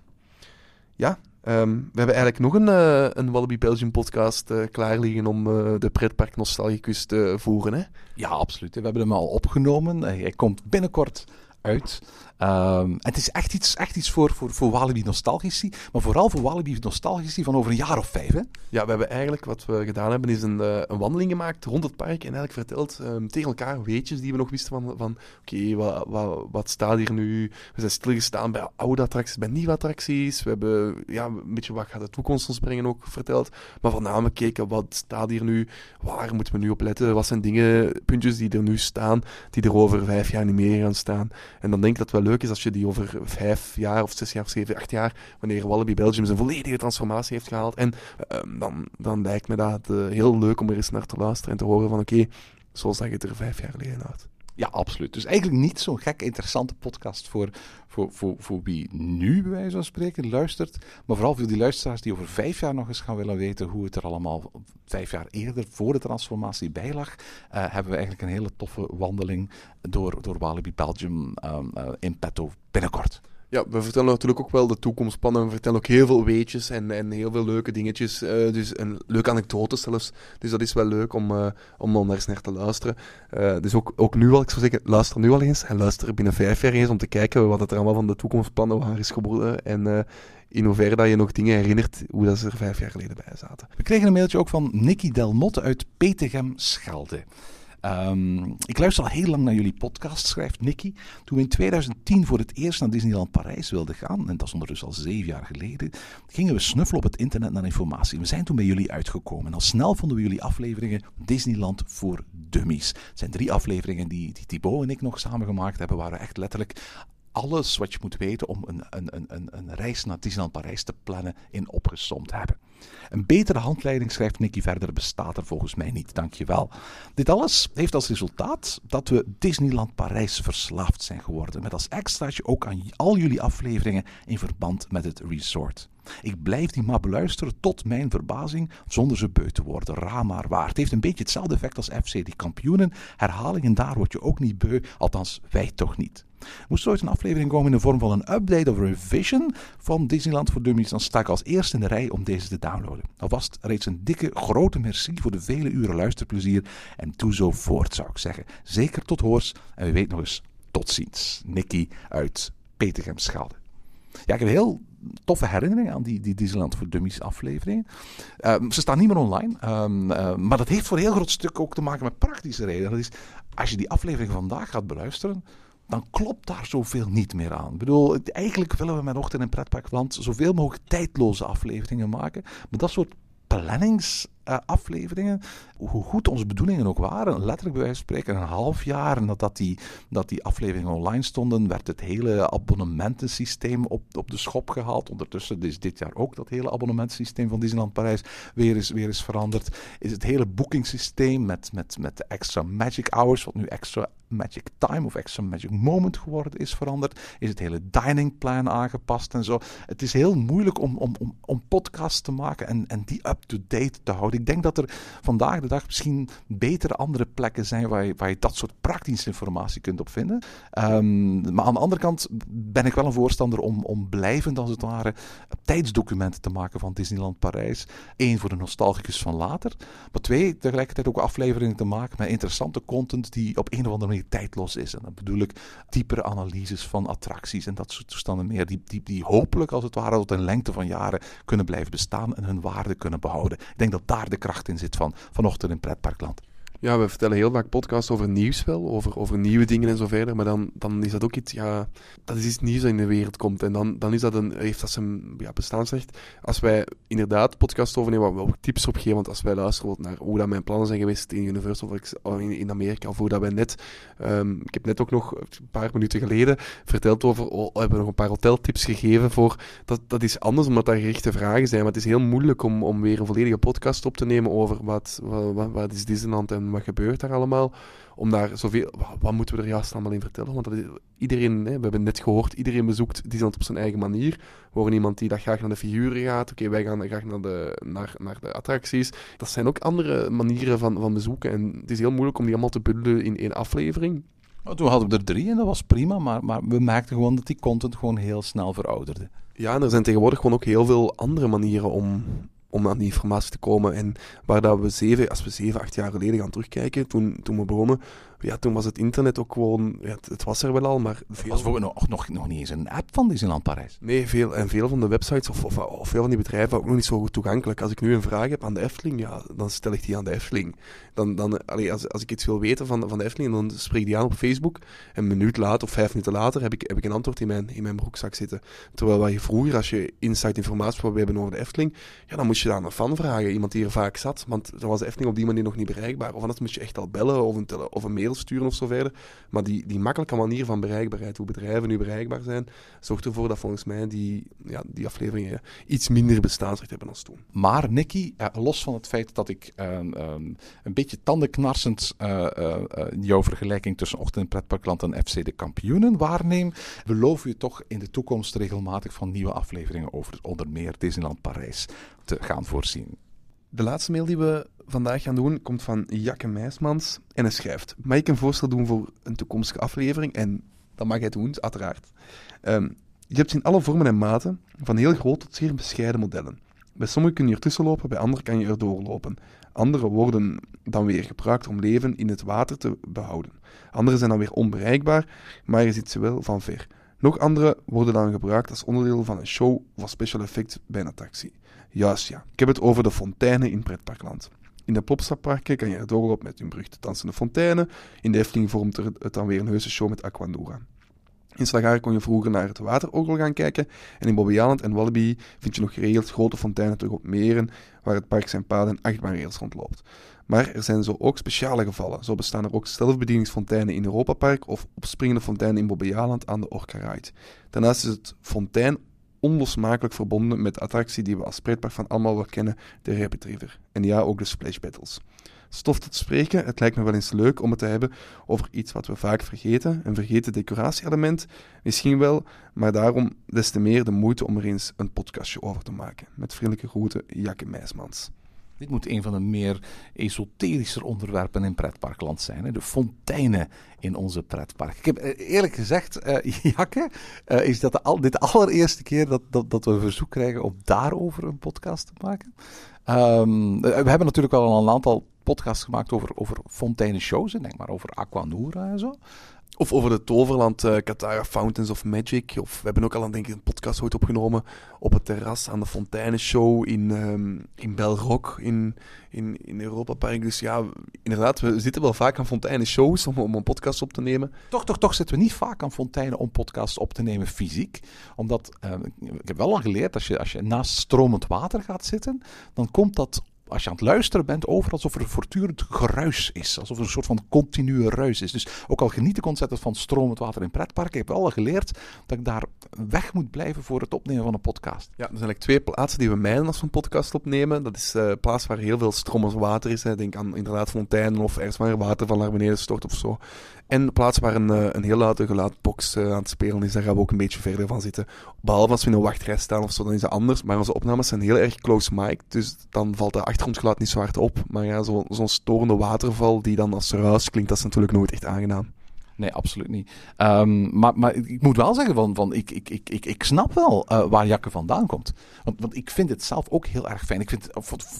Ja, ehm, we hebben eigenlijk nog een, eh, een Wallaby Belgium podcast eh, klaar liggen om eh, de pretpark nostalgicus te voeren. Hè? Ja, absoluut. We hebben hem al opgenomen. Hij komt binnenkort uit. Ehm, het is echt iets, echt iets voor, voor, voor Walibi nostalgici, maar vooral voor Walibi nostalgici van over een jaar of vijf. Hè? Ja, we hebben eigenlijk, wat we gedaan hebben, is een, eh, een wandeling gemaakt rond het park en eigenlijk verteld ehm, tegen elkaar weetjes die we nog wisten van, van oké, wat, wat, staat hier nu? We zijn stilgestaan bij oude attracties, bij nieuwe attracties. We hebben ja, een beetje wat gaat de toekomst ons brengen ook verteld. Maar voornamelijk gekeken, wat staat hier nu? Waar moeten we nu op letten? Wat zijn dingen, puntjes die er nu staan, die er over vijf jaar niet meer gaan staan? En dan denk ik dat wel leuk is als je die over vijf jaar of zes jaar of zeven, acht jaar, wanneer Wallaby Belgium zijn volledige transformatie heeft gehaald. En ehm, dan, dan lijkt me dat eh, heel leuk om er eens naar te luisteren en te horen van oké, zo zag het er vijf jaar geleden uit. Ja, absoluut. Dus eigenlijk niet zo'n gek interessante podcast voor, voor, voor, voor wie nu, bij wijze van spreken, luistert. Maar vooral voor die luisteraars die over vijf jaar nog eens gaan willen weten hoe het er allemaal vijf jaar eerder, voor de transformatie, bij lag. eh, hebben we eigenlijk een hele toffe wandeling door, door Walibi Belgium ehm, eh, in petto binnenkort. Ja, we vertellen natuurlijk ook wel de toekomstplannen. We vertellen ook heel veel weetjes en, en heel veel leuke dingetjes. eh, dus een leuke anekdotes zelfs. Dus dat is wel leuk om, eh, om dan eens naar te luisteren. Eh, dus ook, ook nu al, ik zou zeggen, luister nu al eens. En luister binnen vijf jaar eens om te kijken wat er allemaal van de toekomstplannen waar is geworden. En in hoeverre dat je nog dingen herinnert hoe dat ze er vijf jaar geleden bij zaten. We kregen een mailtje ook van Nicky Delmotte uit Petegem Schelde. Ehm, ik luister al heel lang naar jullie podcast, schrijft Nicky. Toen we in 2010 voor het eerst naar Disneyland Parijs wilden gaan, en dat is ondertussen al zeven jaar geleden, gingen we snuffelen op het internet naar informatie. We zijn toen bij jullie uitgekomen. En al snel vonden we jullie afleveringen Disneyland voor Dummies. Het zijn drie afleveringen die, die Thibaut en ik nog samen gemaakt hebben, waar we echt letterlijk alles wat je moet weten om een, een, een, een, reis naar Disneyland Parijs te plannen in opgesomd hebben. Een betere handleiding, schrijft Nicky verder, bestaat er volgens mij niet. Dankjewel. Dit alles heeft als resultaat dat we Disneyland Parijs verslaafd zijn geworden. Met als extraatje ook aan al jullie afleveringen in verband met het resort. Ik blijf die maar beluisteren tot mijn verbazing, zonder ze beu te worden. Raar maar waar. Het heeft een beetje hetzelfde effect als FC die kampioenen. Herhalingen daar word je ook niet beu, althans wij toch niet. Moest ooit een aflevering komen in de vorm van een update of revision van Disneyland voor Dummies, dan sta ik als eerste in de rij om deze te downloaden. Alvast reeds een dikke, grote merci voor de vele uren luisterplezier en doe zo voort, zou ik zeggen. Zeker tot hoors en wie weet nog eens tot ziens. Nicky uit Petegem Schelde. Ja, ik heb heel toffe herinneringen aan die, die Disneyland voor Dummies afleveringen. Ehm, ze staan niet meer online, ehm, ehm, maar dat heeft voor een heel groot stuk ook te maken met praktische redenen. Dat is, als je die aflevering vandaag gaat beluisteren, dan klopt daar zoveel niet meer aan. Ik bedoel, eigenlijk willen we met Ochtend in Pretparkland zoveel mogelijk tijdloze afleveringen maken. Maar dat soort eh, afleveringen, hoe goed onze bedoelingen ook waren, letterlijk bij wijze van spreken, een half jaar nadat die, dat die afleveringen online stonden, werd het hele abonnementensysteem op, op de schop gehaald. Ondertussen is dit jaar ook dat hele abonnementensysteem van Disneyland Parijs weer is, weer is veranderd. Is het hele boekingssysteem met, met, met de extra magic hours, wat nu extra magic time of extra magic moment geworden is veranderd. Is het hele dining plan aangepast en zo. Het is heel moeilijk om, om, om, om podcasts te maken en, en die up-to-date te houden. Ik denk dat er vandaag de misschien betere andere plekken zijn waar je, waar je dat soort praktische informatie kunt op vinden. Ehm, maar aan de andere kant ben ik wel een voorstander om, om blijvend als het ware tijdsdocumenten te maken van Disneyland Parijs. Eén voor de nostalgicus van later. Maar twee, tegelijkertijd ook afleveringen te maken met interessante content die op een of andere manier tijdloos is. En dan bedoel ik diepere analyses van attracties en dat soort toestanden meer. Die, die, die hopelijk als het ware tot een lengte van jaren kunnen blijven bestaan en hun waarde kunnen behouden. Ik denk dat daar de kracht in zit van vanochtend in Pretparkland. Ja, we vertellen heel vaak podcasts over nieuws wel, over, over nieuwe dingen en zo verder. Maar dan, dan is dat ook iets, ja, dat is iets nieuws dat in de wereld komt. En dan, dan is dat een, heeft dat zijn ja, bestaansrecht. Als wij inderdaad podcasts overnemen waar we ook tips op geven, want als wij luisteren naar hoe dat mijn plannen zijn geweest in Universal of in, in Amerika, of hoe dat wij net, um, ik heb net ook nog een paar minuten geleden verteld over, oh, we hebben nog een paar hoteltips gegeven voor, dat, dat is anders omdat daar gerichte vragen zijn. Maar het is heel moeilijk om, om weer een volledige podcast op te nemen over wat, wat, wat, wat is Disneyland en wat gebeurt daar allemaal. Om daar zoveel... Wat moeten we er juist allemaal in vertellen? Want dat is, iedereen, hè, we hebben net gehoord, iedereen bezoekt Disneyland op zijn eigen manier. We horen iemand die dat graag naar de figuren gaat. Oké, wij gaan graag naar de, naar, naar de attracties. Dat zijn ook andere manieren van, van bezoeken. En het is heel moeilijk om die allemaal te bundelen in één aflevering. Toen hadden we er drie en dat was prima, maar, maar we merkten gewoon dat die content gewoon heel snel verouderde. Ja, en er zijn tegenwoordig gewoon ook heel veel andere manieren om, om aan die informatie te komen. En waar dat we zeven, als we zeven, acht jaar geleden gaan terugkijken, toen, toen we begonnen, ja, toen was het internet ook gewoon, ja, het, het was er wel al, maar veel... was voor nog, nog, nog niet eens een app van Disneyland Parijs. Nee, veel, en veel van de websites of, of, of veel van die bedrijven ook nog niet zo goed toegankelijk. Als ik nu een vraag heb aan de Efteling, ja, dan stel ik die aan de Efteling. Dan, dan, allee, als, als ik iets wil weten van, van de Efteling, dan spreek ik die aan op Facebook. En een minuut later of vijf minuten later heb ik, heb ik een antwoord in mijn, in mijn broekzak zitten. Terwijl wat je vroeger, als je inside informatie wou hebben over de Efteling, ja, dan moest je daar een fan vragen. Iemand die er vaak zat, want dan was de Efteling op die manier nog niet bereikbaar. Of anders moest je echt al bellen of een, tele, of een mail sturen of zo verder. Maar die, die makkelijke manier van bereikbaarheid, hoe bedrijven nu bereikbaar zijn, zorgt ervoor dat volgens mij die, ja, die afleveringen iets minder bestaansrecht hebben als toen. Maar Nicky, eh, los van het feit dat ik ehm, ehm, een beetje tandenknarsend uh, jouw vergelijking tussen Ochtend in Pretparkland en FC de Kampioenen waarneem, beloven je toch in de toekomst regelmatig van nieuwe afleveringen over onder meer Disneyland Parijs te gaan voorzien. De laatste mail die we vandaag gaan doen komt van Jakke Meismans en hij schrijft: Mag ik een voorstel doen voor een toekomstige aflevering? En dat mag hij doen, uiteraard. Um, je hebt in alle vormen en maten, van heel groot tot zeer bescheiden modellen. Bij sommige kun je ertussen lopen, bij andere kan je er doorlopen. Andere worden dan weer gebruikt om leven in het water te behouden. Andere zijn dan weer onbereikbaar, maar je ziet ze wel van ver. Nog andere worden dan gebruikt als onderdeel van een show of special effect bij een attractie. Juist ja, ik heb het over de fonteinen in pretparkland. In de Plopsaparken kan je er doorlopen met hun beruchte dansende fonteinen. In de Efteling vormt het dan weer een heuse show met Aquanura. In Slagaren kon je vroeger naar het waterorgel gaan kijken. En in Bobbejaanland en Wallaby vind je nog geregeld grote fonteinen terug op meren, waar het park zijn paden en achtbaanrails rondloopt. Maar er zijn zo ook speciale gevallen. Zo bestaan er ook zelfbedieningsfonteinen in Europa Park of opspringende fonteinen in Bobbejaanland aan de Orca Ride. Daarnaast is het fontein onlosmakelijk verbonden met de attractie die we als pretpark van allemaal wel kennen, de Rapid. En ja, ook de Splash Battles. Stof tot spreken, het lijkt me wel eens leuk om het te hebben over iets wat we vaak vergeten, een vergeten decoratieelement, misschien wel, maar daarom des te meer de moeite om er eens een podcastje over te maken. Met vriendelijke groeten, Jakke Meismans. Dit moet een van de meer esoterischer onderwerpen in pretparkland zijn. Hè? De fonteinen in onze pretpark. Ik heb eh, eerlijk gezegd, uh, Jakke, uh, is dat de dit de allereerste keer dat, dat, dat we een verzoek krijgen om daarover een podcast te maken. Um, we hebben natuurlijk al een aantal podcasts gemaakt over, over fonteinenshows. Denk maar over Aquanura en zo. Of over de Toverland, uh, Fountains of Magic. Of we hebben ook al denk ik, een podcast ooit opgenomen op het terras aan de Fonteinenshow in, um, in Belrock in, in, in Europa Park. Dus ja, inderdaad, we zitten wel vaak aan Fonteinenshows om, om een podcast op te nemen. Toch, toch, toch zitten we niet vaak aan fonteinen om podcasts op te nemen fysiek. Omdat, uh, ik heb wel al geleerd, als je, als je naast stromend water gaat zitten, dan komt dat als je aan het luisteren bent over alsof er voortdurend geruis is. Alsof er een soort van continue ruis is. Dus ook al geniet ik ontzettend van stromend water in pretparken, ik heb wel al geleerd dat ik daar weg moet blijven voor het opnemen van een podcast. Ja, er zijn eigenlijk twee plaatsen die we mijden als we een podcast opnemen. Dat is eh, een plaats waar heel veel stromend water is. Hè. Denk aan inderdaad fonteinen of ergens waar water van naar beneden stort of zo. En een plaats waar een, eh, een heel luide geluidbox eh, aan het spelen is, daar gaan we ook een beetje verder van zitten. Behalve als we in een wachtrij staan of zo, dan is dat anders. Maar onze opnames zijn heel erg close mic, dus dan valt de achtergrondgeluid niet zo hard op. Maar ja, zo- zo'n storende waterval die dan als ruis klinkt, dat is natuurlijk nooit echt aangenaam. Nee, absoluut niet. Ehm, maar, maar ik moet wel zeggen, van, van, ik, ik, ik, ik, snap wel eh, waar Jakke vandaan komt. Want, want ik vind het zelf ook heel erg fijn. Ik vind,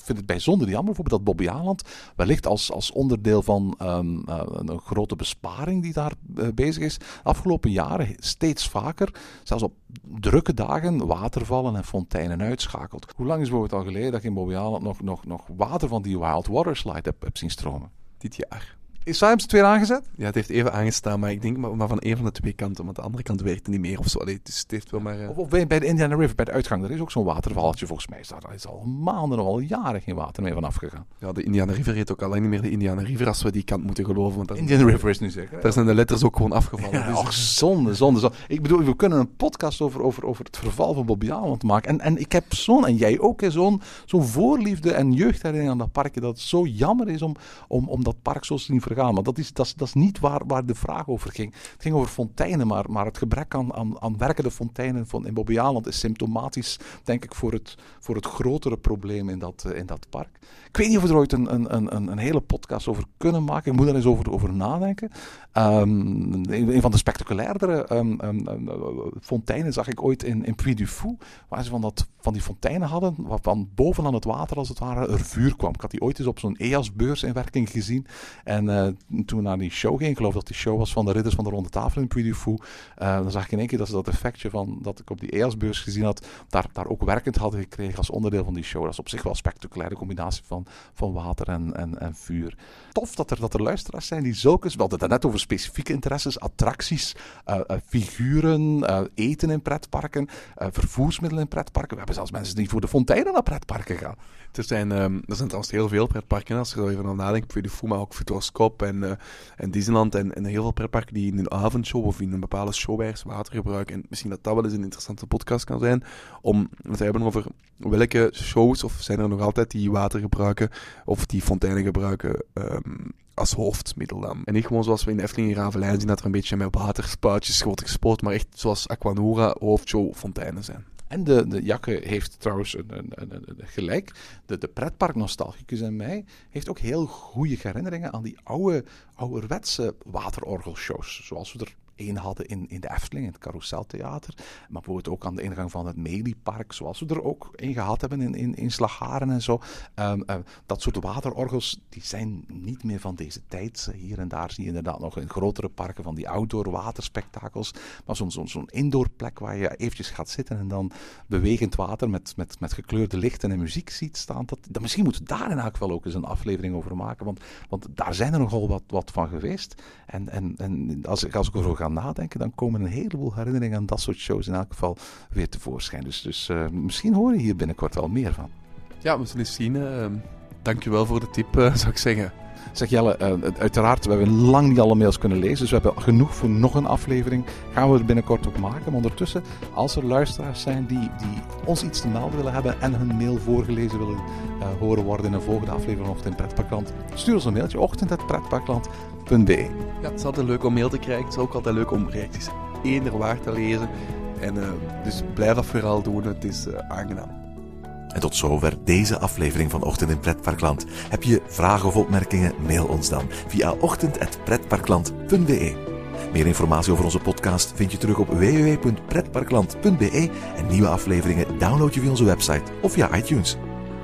vind het bijzonder jammer bijvoorbeeld dat Bobby Aland wellicht als, als onderdeel van ehm, eh, een grote besparing die daar eh, bezig is, afgelopen jaren steeds vaker, zelfs op drukke dagen, watervallen en fonteinen uitschakelt. Hoe lang is bijvoorbeeld al geleden dat je in Bobby Aland nog, nog, nog water van die Wild Water Slide hebt, hebt zien stromen? Dit jaar. Is Simons het weer aangezet? Ja, het heeft even aangestaan, maar ik denk maar, maar van een van de twee kanten. Want de andere kant werkte niet meer of zo. Allee, dus het heeft wel maar... eh, Of, of bij, de Indiana River, bij de uitgang, daar is ook zo'n watervalletje volgens mij. Is daar is al maanden of al jaren geen water meer van afgegaan. Ja, de Indiana River heet ook al lang niet meer de Indiana River als we die kant moeten geloven. Want dat, Indiana River is nu zeker. daar zijn de letters ook gewoon afgevallen. Ja, dus- och, zonde, zonde, zonde. Ik bedoel, we kunnen een podcast over, over, over het verval van Bobby Aland maken. En, en ik heb zo'n, en jij ook, zo'n zo'n voorliefde en jeugdherinnering aan dat parkje. Dat het zo jammer is om, om, om dat park zo te zien vergaan. Maar dat is, dat is, dat is niet waar, waar de vraag over ging. Het ging over fonteinen, maar, maar het gebrek aan, aan, aan werkende fonteinen van, in Bobby Aland is symptomatisch, denk ik, voor het, voor het grotere probleem in dat, eh, in dat park. Ik weet niet of we er ooit een, een, een, een- hele podcast over kunnen maken. Ik moet er eens over, over nadenken. Ehm, een, van de spectaculairdere ehm, ehm, ehm, eh, fonteinen zag ik ooit in, in Puy du Fou. Waar ze van, dat, van die fonteinen hadden, waarvan bovenaan het water als het ware er vuur kwam. Ik had die ooit eens op zo'n EAS-beurs in werking gezien. En eh, toen we naar die show ging, ik geloof dat die show was van de Ridders van de Ronde Tafel in Puy du Fou. eh, dan zag ik in één keer dat ze dat effectje van dat ik op die EAS-beurs gezien had, daar, daar ook werkend hadden gekregen als onderdeel van die show. Dat is op zich wel spectaculair, de combinatie van, van water en, en, en vuur. Tof dat er, dat er luisteraars zijn die zulke, we hadden het net over specifieke interesses, attracties, eh, eh, figuren, eh, eten in pretparken, eh, vervoersmiddelen in pretparken. We hebben zelfs mensen die voor de fonteinen naar pretparken gaan. Er zijn, ehm, er zijn trouwens heel veel pretparken, als je er even aan nadenkt. Du Fou, maar ook Futuroscope en, eh, en Disneyland. En, en heel veel pretparken die in een avondshow of in een bepaalde show water gebruiken. En misschien dat dat wel eens een interessante podcast kan zijn. Om het te hebben over welke shows, of zijn er nog altijd die water gebruiken, of die fonteinen gebruiken ehm, als hoofdmiddel dan. En niet gewoon zoals we in Efteling in Ravelijn zien, dat er een beetje met waterspuitjes wordt gespoord. Maar echt zoals Aquanura hoofdshow fonteinen zijn. En de, de Jakke heeft trouwens een, een, een- een- gelijk. De, de pretparknostalgicus in mij heeft ook heel goede herinneringen aan die oude, ouderwetse waterorgelshows. Zoals we er één hadden in, in de Efteling, in het Carouseltheater. Maar bijvoorbeeld ook aan de ingang van het Meliepark, zoals we er ook één gehad hebben in, in, in Slagharen en zo. Ehm, eh, dat soort waterorgels, die zijn niet meer van deze tijd. Hier en daar zie je inderdaad nog in grotere parken van die outdoor waterspektakels. Maar zo'n zo'n indoor plek waar je eventjes gaat zitten en dan bewegend water met, met, met gekleurde lichten en muziek ziet staan. Dat, dat, misschien moeten we daar in elk ook eens een aflevering over maken. Want, want daar zijn er nogal wat, wat van geweest. En, en, en als, ik, als ik ga nadenken, dan komen een heleboel herinneringen aan dat soort shows in elk geval weer tevoorschijn. Dus, dus eh, misschien hoor je hier binnenkort wel meer van. Ja, we zullen eens zien. Uh, dankjewel voor de tip, eh, zou ik zeggen. Zeg Jelle, uiteraard, we hebben lang niet alle mails kunnen lezen, dus we hebben genoeg voor nog een aflevering. Gaan we er binnenkort ook maken. Maar ondertussen, als er luisteraars zijn die, die ons iets te melden willen hebben en hun mail voorgelezen willen uh, horen worden in een volgende aflevering of in Pretparkland, stuur ons een mailtje, Ja, het is altijd leuk om mail te krijgen. Het is ook altijd leuk om reacties eender waar te lezen. En uh, dus blijf dat vooral doen, het is uh, aangenaam. En tot zover deze aflevering van Ochtend in Pretparkland. Heb je vragen of opmerkingen? Mail ons dan via ochtend.pretparkland.be. Meer informatie over onze podcast vind je terug op www.pretparkland.be en nieuwe afleveringen download je via onze website of via iTunes.